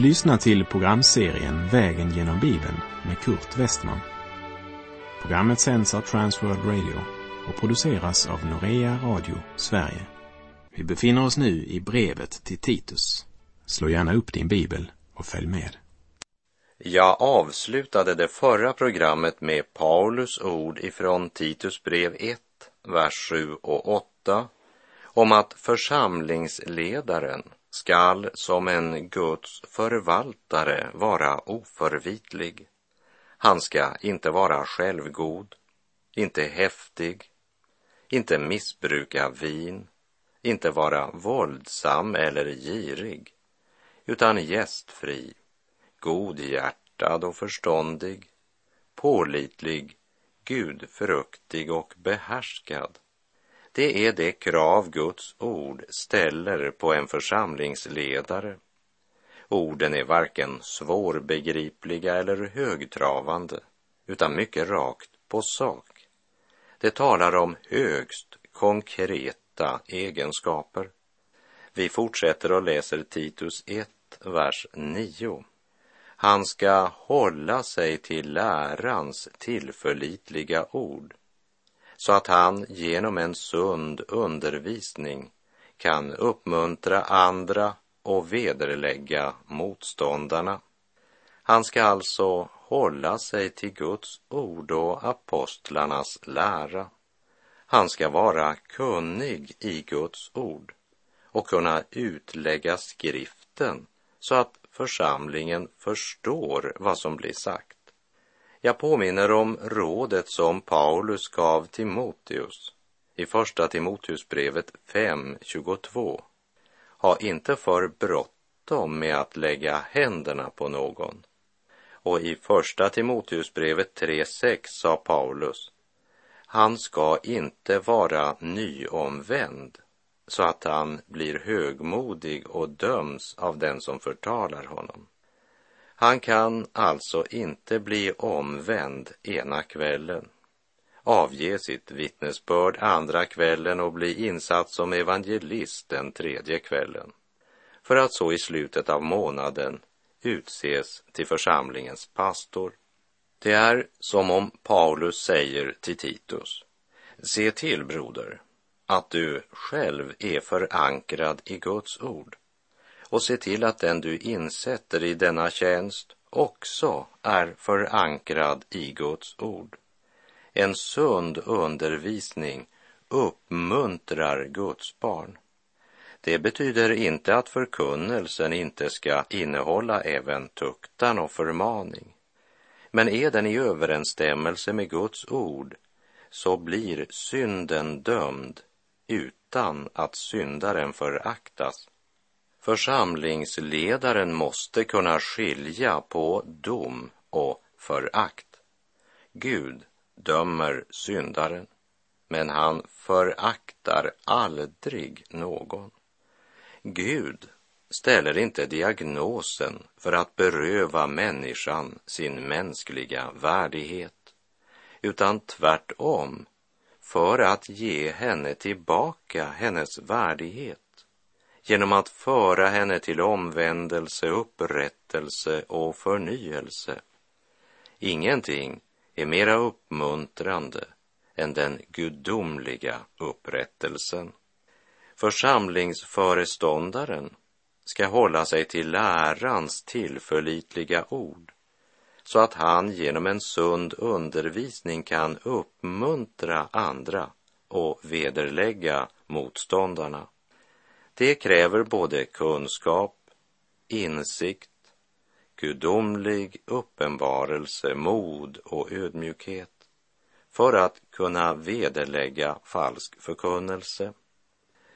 Du lyssnar till programserien Vägen genom Bibeln med Kurt Westman. Programmet sänds av Transworld Radio och produceras av Norea Radio Sverige. Vi befinner oss nu i brevet till Titus. Slå gärna upp din bibel och följ med. Jag avslutade det förra programmet med Paulus ord ifrån Titus brev 1, vers 7 och 8 om att församlingsledaren skall som en Guds förvaltare vara oförvitlig. Han ska inte vara självgod, inte häftig, inte missbruka vin, inte vara våldsam eller girig, utan gästfri, godhjärtad och förståndig, pålitlig, gudfruktig och behärskad. Det är det krav Guds ord ställer på en församlingsledare. Orden är varken svårbegripliga eller högtravande, utan mycket rakt på sak. Det talar om högst konkreta egenskaper. Vi fortsätter och läser Titus 1, vers 9. Han ska hålla sig till lärans tillförlitliga ord så att han genom en sund undervisning kan uppmuntra andra och vederlägga motståndarna. Han ska alltså hålla sig till Guds ord och apostlarnas lära. Han ska vara kunnig i Guds ord och kunna utlägga skriften så att församlingen förstår vad som blir sagt. Jag påminner om rådet som Paulus gav Timoteus i första Timoteusbrevet 5.22. Ha inte för bråttom med att lägga händerna på någon. Och i första Timoteusbrevet 3.6 sa Paulus, han ska inte vara nyomvänd så att han blir högmodig och döms av den som förtalar honom. Han kan alltså inte bli omvänd ena kvällen, avge sitt vittnesbörd andra kvällen och bli insatt som evangelist den tredje kvällen, för att så i slutet av månaden utses till församlingens pastor. Det är som om Paulus säger till Titus, se till broder, att du själv är förankrad i Guds ord och se till att den du insätter i denna tjänst också är förankrad i Guds ord. En sund undervisning uppmuntrar Guds barn. Det betyder inte att förkunnelsen inte ska innehålla även tuktan och förmaning. Men är den i överensstämmelse med Guds ord så blir synden dömd utan att syndaren föraktas. Församlingsledaren måste kunna skilja på dom och förakt. Gud dömer syndaren, men han föraktar aldrig någon. Gud ställer inte diagnosen för att beröva människan sin mänskliga värdighet, utan tvärtom för att ge henne tillbaka hennes värdighet genom att föra henne till omvändelse, upprättelse och förnyelse. Ingenting är mera uppmuntrande än den gudomliga upprättelsen. Församlingsföreståndaren ska hålla sig till lärans tillförlitliga ord så att han genom en sund undervisning kan uppmuntra andra och vederlägga motståndarna. Det kräver både kunskap, insikt, gudomlig uppenbarelse, mod och ödmjukhet för att kunna vederlägga falsk förkunnelse.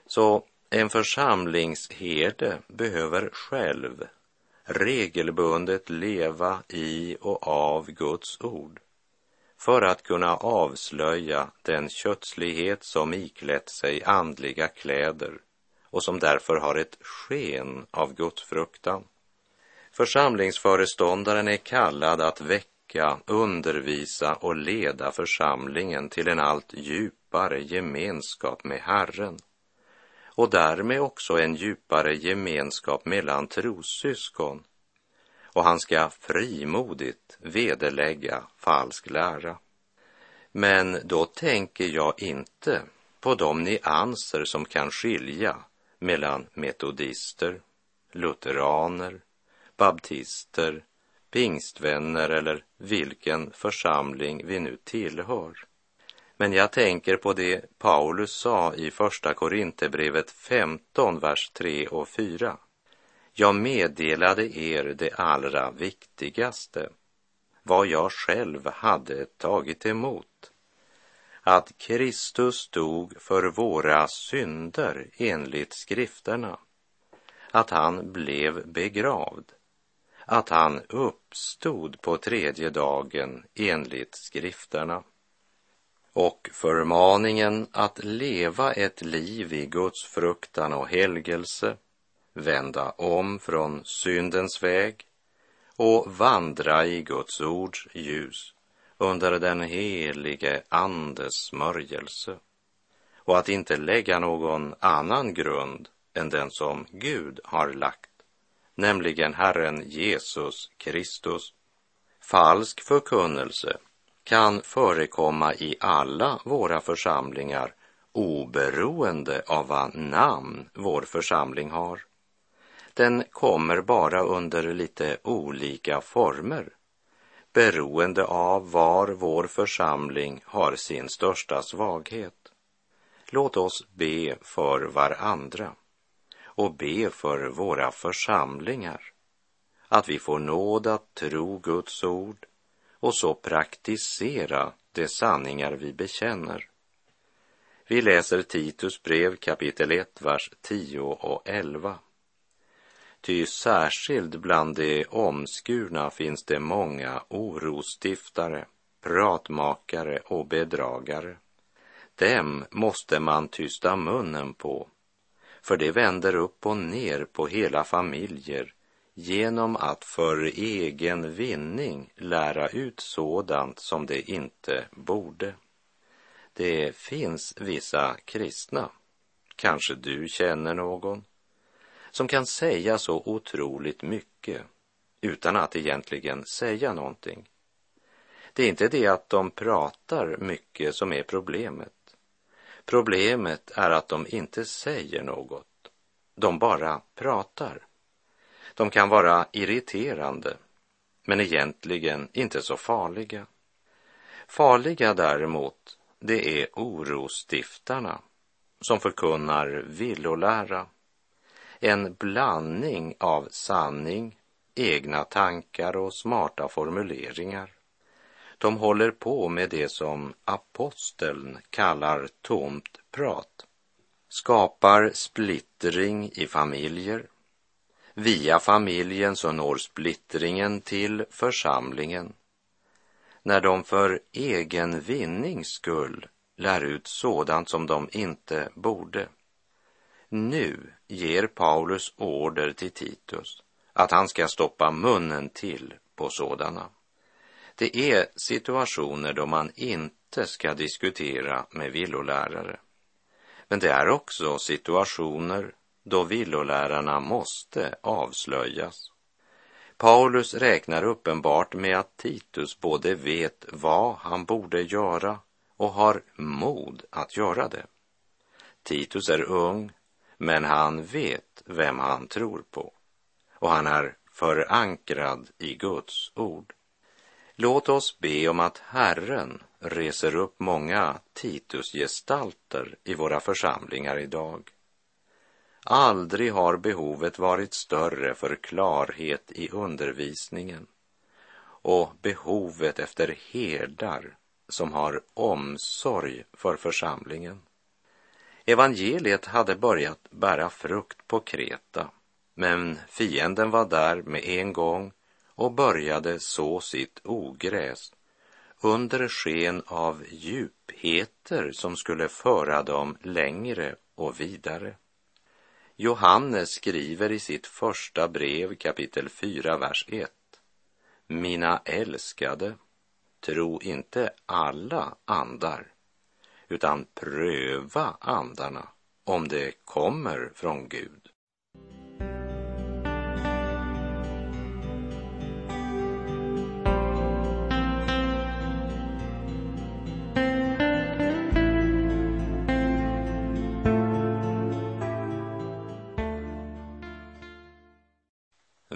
Så en församlingsherde behöver själv regelbundet leva i och av Guds ord för att kunna avslöja den kötslighet som iklätt sig andliga kläder och som därför har ett sken av gudsfruktan. Församlingsföreståndaren är kallad att väcka, undervisa och leda församlingen till en allt djupare gemenskap med Herren och därmed också en djupare gemenskap mellan trossyskon och han ska frimodigt vederlägga falsk lära. Men då tänker jag inte på de nyanser som kan skilja mellan metodister, lutheraner, baptister, pingstvänner eller vilken församling vi nu tillhör. Men jag tänker på det Paulus sa i Första Korinthierbrevet 15, vers 3 och 4. Jag meddelade er det allra viktigaste, vad jag själv hade tagit emot. Att Kristus dog för våra synder enligt skrifterna, att han blev begravd, att han uppstod på tredje dagen enligt skrifterna. Och förmaningen att leva ett liv i Guds fruktan och helgelse, vända om från syndens väg. Och vandra i Guds ords ljus under den helige Andes smörjelse och att inte lägga någon annan grund än den som Gud har lagt, nämligen Herren Jesus Kristus. Falsk förkunnelse kan förekomma i alla våra församlingar oberoende av vad namn vår församling har. Den kommer bara under lite olika former beroende av var vår församling har sin största svaghet. Låt oss be för varandra och be för våra församlingar att vi får nåd att tro Guds ord och så praktisera de sanningar vi bekänner. Vi läser Titus brev kapitel 1, vers 10 och 11. Ty särskilt bland de omskurna finns det många orostiftare, pratmakare och bedragare. Dem måste man tysta munnen på, för det vänder upp och ner på hela familjer genom att för egen vinning lära ut sådant som det inte borde. Det finns vissa kristna, kanske du känner någon, som kan säga så otroligt mycket utan att egentligen säga någonting. Det är inte det att de pratar mycket som är problemet. Problemet är att de inte säger något. De bara pratar. De kan vara irriterande, men egentligen inte så farliga. Farliga däremot, det är orostiftarna som förkunnar villolära. En blandning av sanning, egna tankar och smarta formuleringar. De håller på med det som aposteln kallar tomt prat. Skapar splittring i familjer, Via familjen så når splittringen till församlingen. När de för egen vinnings skull lär ut sådant som de inte borde. Nu ger Paulus order till Titus att han ska stoppa munnen till på sådana. Det är situationer då man inte ska diskutera med villolärare. Men det är också situationer då villolärarna måste avslöjas. Paulus räknar uppenbart med att Titus både vet vad han borde göra och har mod att göra det. Titus är ung, men han vet vem han tror på och han är förankrad i Guds ord. Låt oss be om att Herren reser upp många Titusgestalter i våra församlingar idag Aldrig har behovet varit större för klarhet i undervisningen och behovet efter herdar som har omsorg för församlingen. Evangeliet hade börjat bära frukt på Kreta, men fienden var där med en gång och började så sitt ogräs under sken av djupheter som skulle föra dem längre och vidare. Johannes skriver i sitt första brev kapitel 4, vers 1. Mina älskade, tro inte alla andar, utan pröva andarna om det kommer från Gud.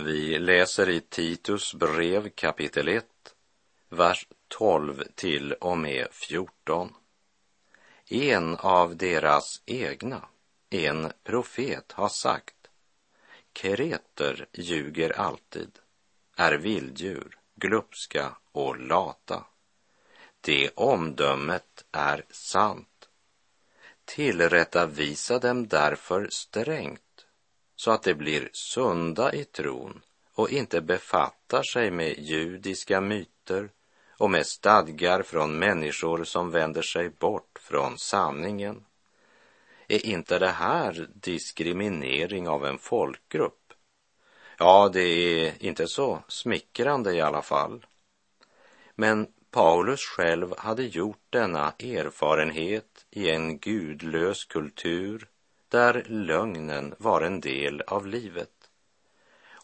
Vi läser i Titus brev kapitel 1, vers 12 till och med 14. En av deras egna, en profet, har sagt Kreter ljuger alltid, är vilddjur, glupska och lata. Det omdömet är sant. Tillrättavisa dem därför strängt, så att de blir sunda i tron och inte befattar sig med judiska myter och med stadgar från människor som vänder sig bort från sanningen. Är inte det här diskriminering av en folkgrupp? Ja, det är inte så smickrande i alla fall. Men Paulus själv hade gjort denna erfarenhet i en gudlös kultur där lögnen var en del av livet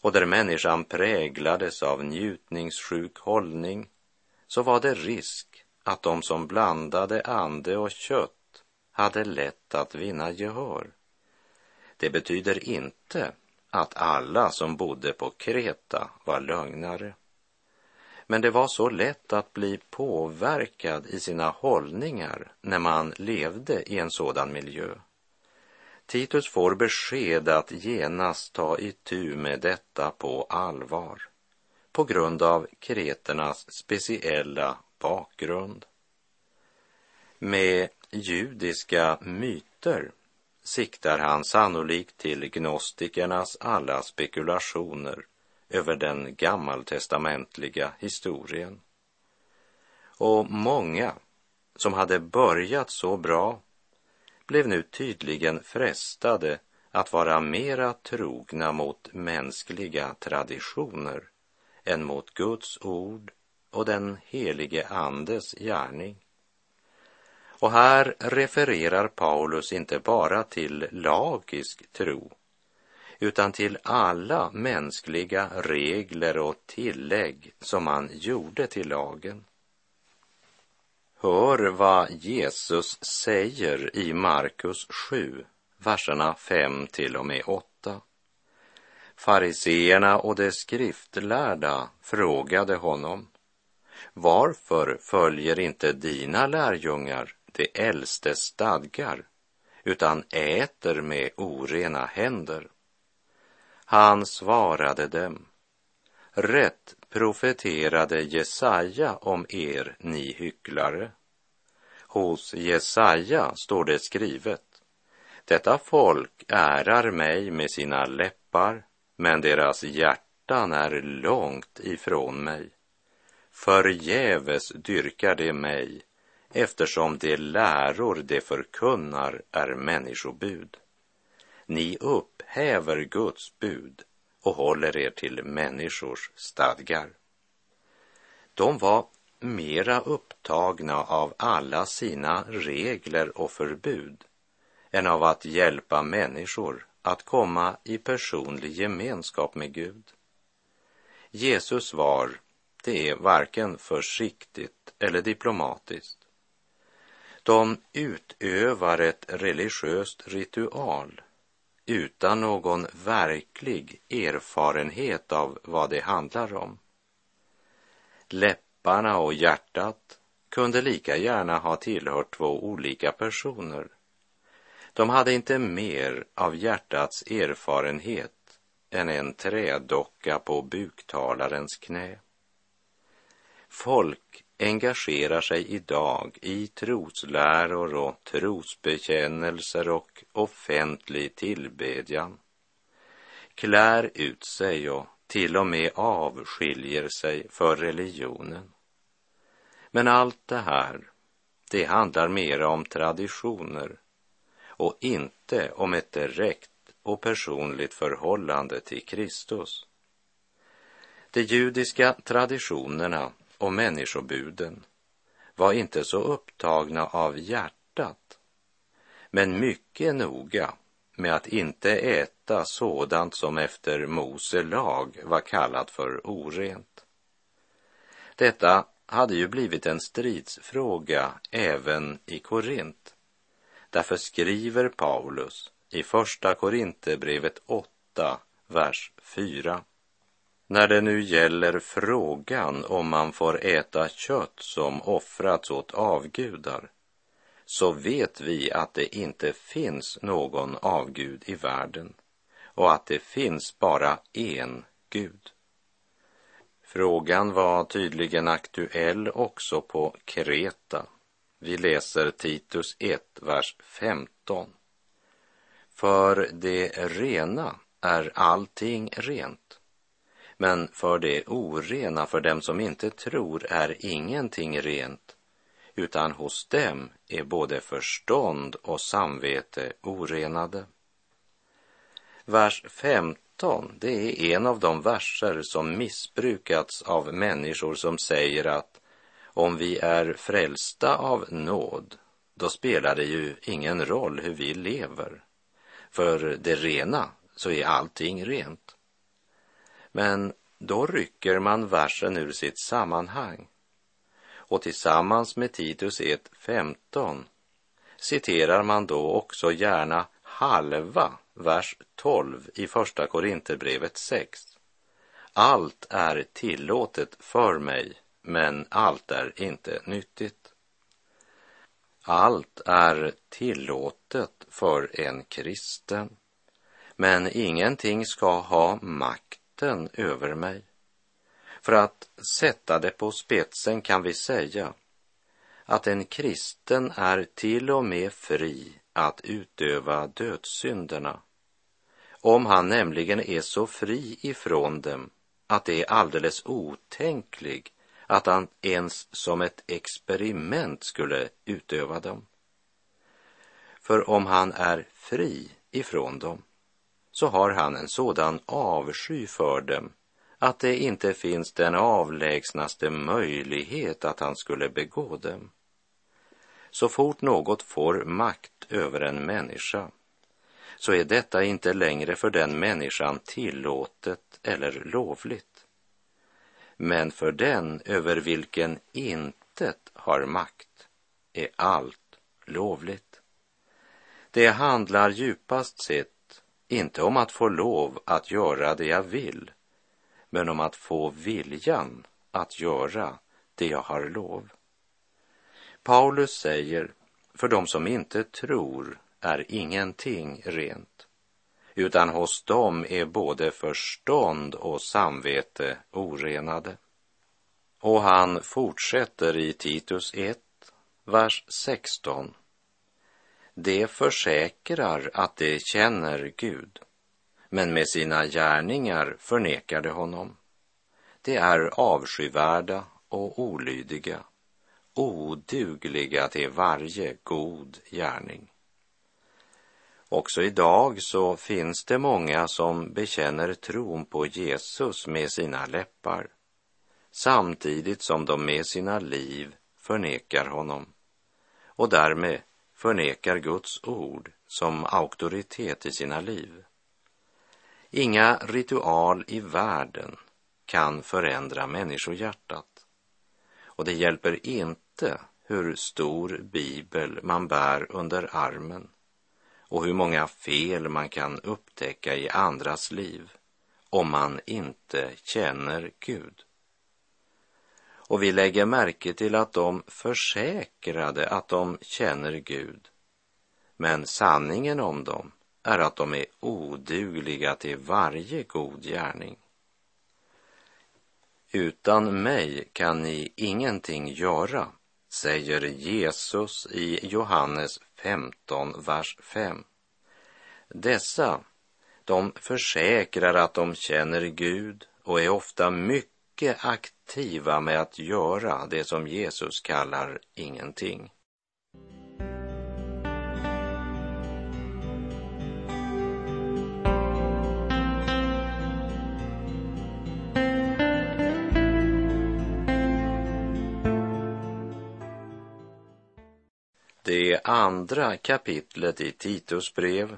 och där människan präglades av njutningssjuk hållning så var det risk att de som blandade ande och kött hade lätt att vinna gehör. Det betyder inte att alla som bodde på Kreta var lögnare. Men det var så lätt att bli påverkad i sina hållningar när man levde i en sådan miljö. Titus får besked att genast ta itu med detta på allvar på grund av kreternas speciella bakgrund. Med judiska myter siktar han sannolikt till gnostikernas alla spekulationer över den gammaltestamentliga historien. Och många som hade börjat så bra blev nu tydligen frestade att vara mera trogna mot mänskliga traditioner än mot Guds ord och den helige Andes gärning. Och här refererar Paulus inte bara till lagisk tro utan till alla mänskliga regler och tillägg som man gjorde till lagen. Hör vad Jesus säger i Markus 7, verserna 5 till och med 8. Fariseerna och de skriftlärda frågade honom varför följer inte dina lärjungar de äldstes stadgar utan äter med orena händer? Han svarade dem. Rätt profeterade Jesaja om er, ni hycklare. Hos Jesaja står det skrivet. Detta folk ärar mig med sina läppar, men deras hjärtan är långt ifrån mig. Förgäves dyrkar de mig, eftersom de läror de förkunnar är människobud. Ni upphäver Guds bud och håller er till människors stadgar. De var mera upptagna av alla sina regler och förbud än av att hjälpa människor att komma i personlig gemenskap med Gud. Jesus var det är varken försiktigt eller diplomatiskt. De utövar ett religiöst ritual utan någon verklig erfarenhet av vad det handlar om. Läpparna och hjärtat kunde lika gärna ha tillhört två olika personer. De hade inte mer av hjärtats erfarenhet än en trädocka på buktalarens knä. Folk engagerar sig idag i trosläror och trosbekännelser och offentlig tillbedjan, klär ut sig och till och med avskiljer sig för religionen. Men allt det här, det handlar mera om traditioner och inte om ett direkt och personligt förhållande till Kristus. De judiska traditionerna och människobuden var inte så upptagna av hjärtat, men mycket noga med att inte äta sådant som efter Mose lag var kallat för orent. Detta hade ju blivit en stridsfråga även i Korint. Därför skriver Paulus i Första Korinthierbrevet 8, vers 4. När det nu gäller frågan om man får äta kött som offrats åt avgudar så vet vi att det inte finns någon avgud i världen och att det finns bara en Gud. Frågan var tydligen aktuell också på Kreta. Vi läser Titus 1, vers 15. För det rena är allting rent, men för det orena, för dem som inte tror, är ingenting rent, utan hos dem är både förstånd och samvete orenade. Vers 15, det är en av de verser som missbrukats av människor som säger att om vi är frälsta av nåd, då spelar det ju ingen roll hur vi lever. För det rena så är allting rent. Men då rycker man versen ur sitt sammanhang. Och tillsammans med Titus 1.15 citerar man då också gärna halva vers 12 i Första Korinthierbrevet 6. Allt är tillåtet för mig, men allt är inte nyttigt. Allt är tillåtet för en kristen, men ingenting ska ha makt makten över mig. För att sätta det på spetsen kan vi säga att en kristen är till och med fri att utöva dödssynderna. Om han nämligen är så fri ifrån dem att det är alldeles otänklig att han ens som ett experiment skulle utöva dem. För om han är fri ifrån dem så har han en sådan avsky för dem att det inte finns den avlägsnaste möjlighet att han skulle begå dem. Så fort något får makt över en människa så är detta inte längre för den människan tillåtet eller lovligt. Men för den över vilken intet har makt är allt lovligt. Det handlar djupast sett inte om att få lov att göra det jag vill, men om att få viljan att göra det jag har lov. Paulus säger, för de som inte tror är ingenting rent, utan hos dem är både förstånd och samvete orenade. Och han fortsätter i Titus 1, vers 16. De försäkrar att de känner Gud, men med sina gärningar förnekar de honom. De är avskyvärda och olydiga, odugliga till varje god gärning. Också idag så finns det många som bekänner tron på Jesus med sina läppar, samtidigt som de med sina liv förnekar honom och därmed förnekar Guds ord som auktoritet i sina liv. Inga ritual i världen kan förändra människohjärtat. Och det hjälper inte hur stor bibel man bär under armen och hur många fel man kan upptäcka i andras liv om man inte känner Gud. Och vi lägger märke till att de försäkrade att de känner Gud. Men sanningen om dem är att de är odugliga till varje god gärning. Utan mig kan ni ingenting göra, säger Jesus i Johannes 15, vers 5. Dessa, de försäkrar att de känner Gud och är ofta mycket mycket aktiva med att göra det som Jesus kallar ingenting. Det andra kapitlet i Titus brev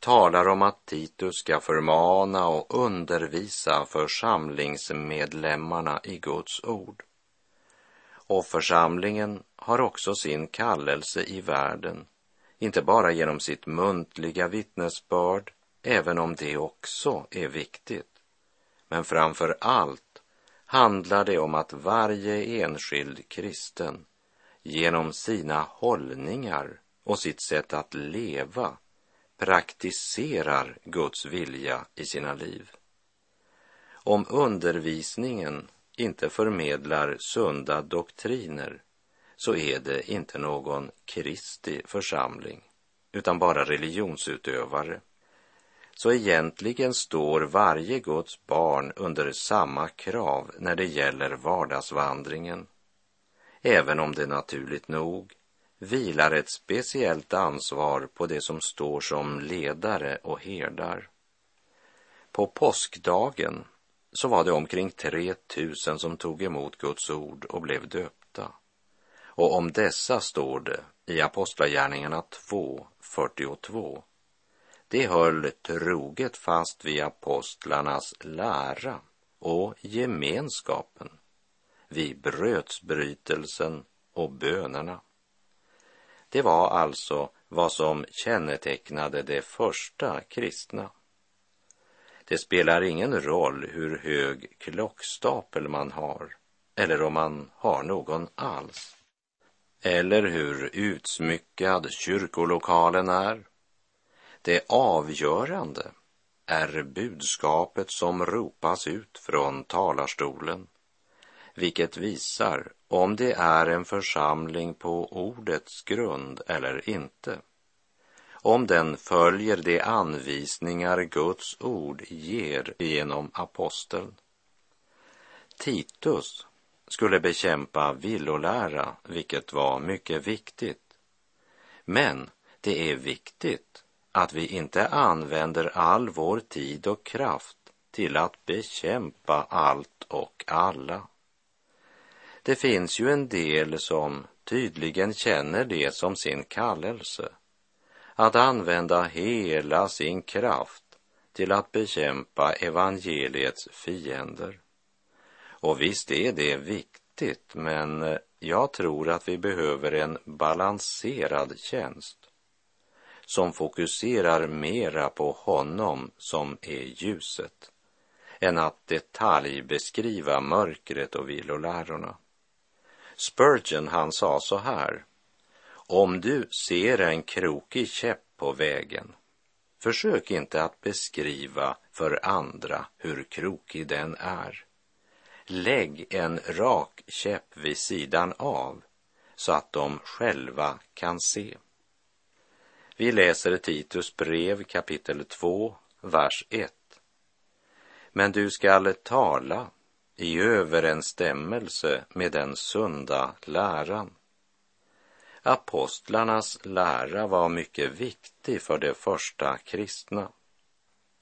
talar om att Titus ska förmana och undervisa församlingsmedlemmarna i Guds ord. Och församlingen har också sin kallelse i världen, inte bara genom sitt muntliga vittnesbörd, även om det också är viktigt, men framför allt handlar det om att varje enskild kristen genom sina hållningar och sitt sätt att leva praktiserar Guds vilja i sina liv. Om undervisningen inte förmedlar sunda doktriner så är det inte någon Kristi församling utan bara religionsutövare. Så egentligen står varje Guds barn under samma krav när det gäller vardagsvandringen. Även om det naturligt nog vilar ett speciellt ansvar på det som står som ledare och herdar. På påskdagen så var det omkring 3000 som tog emot Guds ord och blev döpta. Och om dessa står det i Apostlagärningarna 2, 42. De höll troget fast vid apostlarnas lära och gemenskapen, vid brödsbrytelsen och bönerna. Det var alltså vad som kännetecknade de första kristna. Det spelar ingen roll hur hög klockstapel man har eller om man har någon alls. Eller hur utsmyckad kyrkolokalen är. Det avgörande är budskapet som ropas ut från talarstolen, vilket visar om det är en församling på ordets grund eller inte om den följer de anvisningar Guds ord ger genom aposteln. Titus skulle bekämpa villolära, vilket var mycket viktigt. Men det är viktigt att vi inte använder all vår tid och kraft till att bekämpa allt och alla. Det finns ju en del som tydligen känner det som sin kallelse att använda hela sin kraft till att bekämpa evangeliets fiender. Och visst är det viktigt, men eh, jag tror att vi behöver en balanserad tjänst som fokuserar mera på honom som är ljuset än att detaljbeskriva mörkret och vilolärorna. Spurgeon han sa så här om du ser en krokig käpp på vägen, försök inte att beskriva för andra hur krokig den är. Lägg en rak käpp vid sidan av så att de själva kan se. Vi läser Titus brev kapitel 2, vers 1. Men du skall tala i överensstämmelse med den sunda läran Apostlarnas lära var mycket viktig för de första kristna.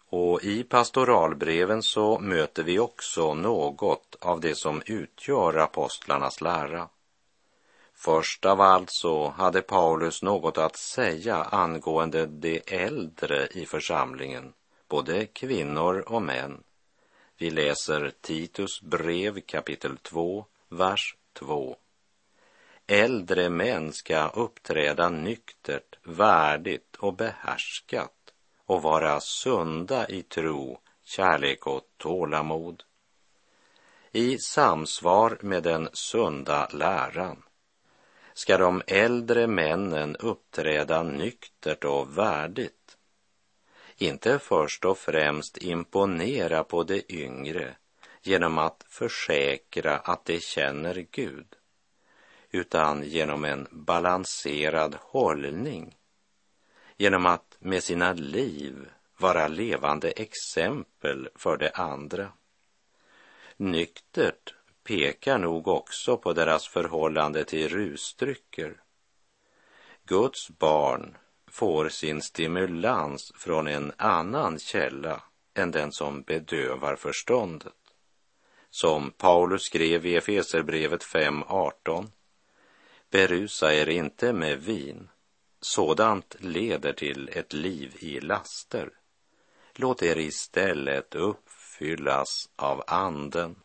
Och i pastoralbreven så möter vi också något av det som utgör apostlarnas lära. Först av allt så hade Paulus något att säga angående de äldre i församlingen, både kvinnor och män. Vi läser Titus brev kapitel 2, vers 2. Äldre män ska uppträda nyktert, värdigt och behärskat och vara sunda i tro, kärlek och tålamod. I samsvar med den sunda läran ska de äldre männen uppträda nyktert och värdigt. Inte först och främst imponera på de yngre genom att försäkra att de känner Gud utan genom en balanserad hållning, genom att med sina liv vara levande exempel för de andra. Nyktert pekar nog också på deras förhållande till rusdrycker. Guds barn får sin stimulans från en annan källa än den som bedövar förståndet. Som Paulus skrev i Efeserbrevet 5.18. Berusa er inte med vin. Sådant leder till ett liv i laster. Låt er istället uppfyllas av anden.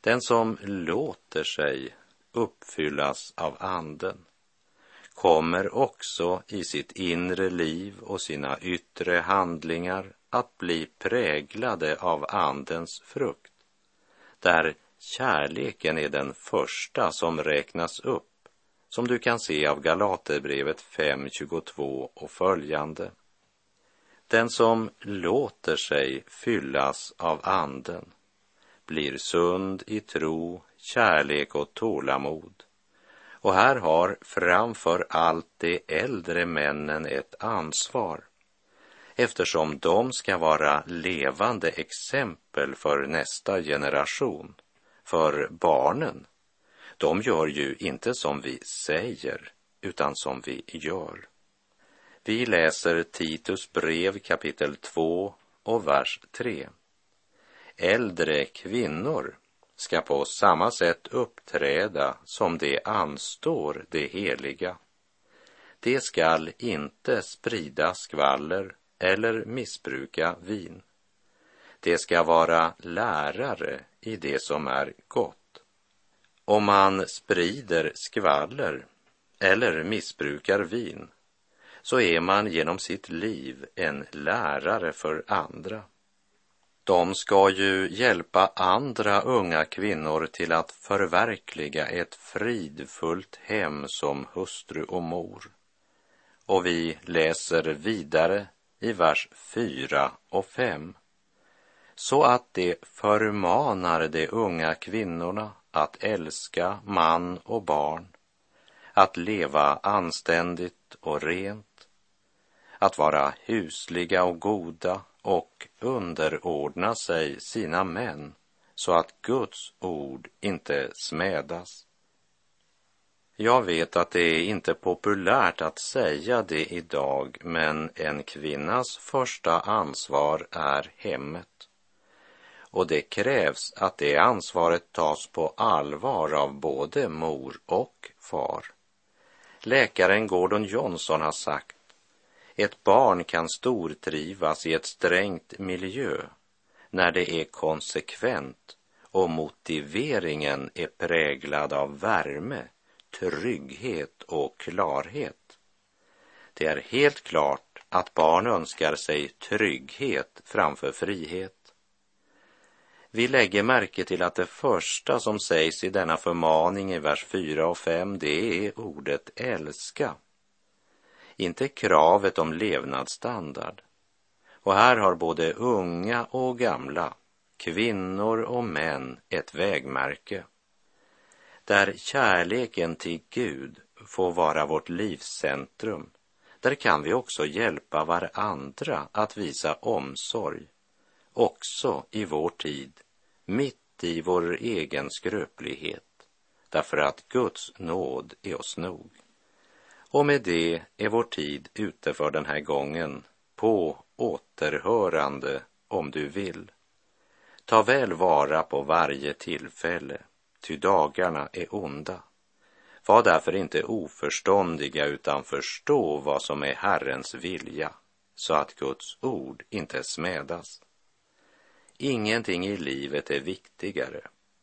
Den som låter sig uppfyllas av anden kommer också i sitt inre liv och sina yttre handlingar att bli präglade av Andens frukt, där kärleken är den första som räknas upp, som du kan se av Galaterbrevet 5.22 och följande. Den som låter sig fyllas av Anden blir sund i tro, kärlek och tålamod. Och här har framför allt de äldre männen ett ansvar eftersom de ska vara levande exempel för nästa generation, för barnen. De gör ju inte som vi säger, utan som vi gör. Vi läser Titus brev kapitel 2 och vers 3. Äldre kvinnor ska på samma sätt uppträda som det anstår det heliga. De skall inte sprida skvaller eller missbruka vin. De ska vara lärare i det som är gott. Om man sprider skvaller eller missbrukar vin så är man genom sitt liv en lärare för andra. De ska ju hjälpa andra unga kvinnor till att förverkliga ett fridfullt hem som hustru och mor. Och vi läser vidare i vers 4 och 5. Så att det förmanar de unga kvinnorna att älska man och barn, att leva anständigt och rent, att vara husliga och goda och underordna sig sina män så att Guds ord inte smädas. Jag vet att det är inte populärt att säga det idag, men en kvinnas första ansvar är hemmet. Och det krävs att det ansvaret tas på allvar av både mor och far. Läkaren Gordon Johnson har sagt, ett barn kan stortrivas i ett strängt miljö när det är konsekvent och motiveringen är präglad av värme trygghet och klarhet. Det är helt klart att barn önskar sig trygghet framför frihet. Vi lägger märke till att det första som sägs i denna förmaning i vers 4 och 5, det är ordet älska. Inte kravet om levnadsstandard. Och här har både unga och gamla, kvinnor och män ett vägmärke där kärleken till Gud får vara vårt livscentrum, där kan vi också hjälpa varandra att visa omsorg, också i vår tid, mitt i vår egen skröplighet, därför att Guds nåd är oss nog. Och med det är vår tid ute för den här gången, på återhörande om du vill. Ta väl vara på varje tillfälle ty dagarna är onda. Var därför inte oförståndiga utan förstå vad som är Herrens vilja, så att Guds ord inte smädas. Ingenting i livet är viktigare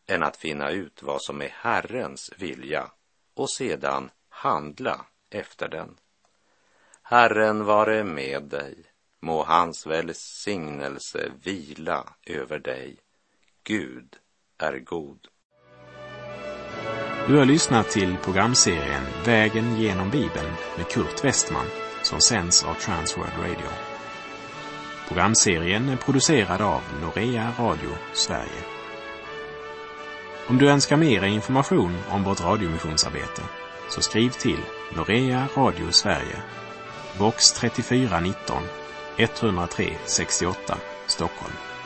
än att finna ut vad som är Herrens vilja och sedan handla efter den. Herren vare med dig, må hans välsignelse vila över dig. Gud är god. Du har lyssnat till programserien Vägen genom Bibeln med Kurt Westman som sänds av Transworld Radio. Programserien är producerad av Norea Radio Sverige. Om du önskar mer information om vårt radiomissionsarbete så skriv till Norea Radio Sverige, box 3419 103 68 Stockholm.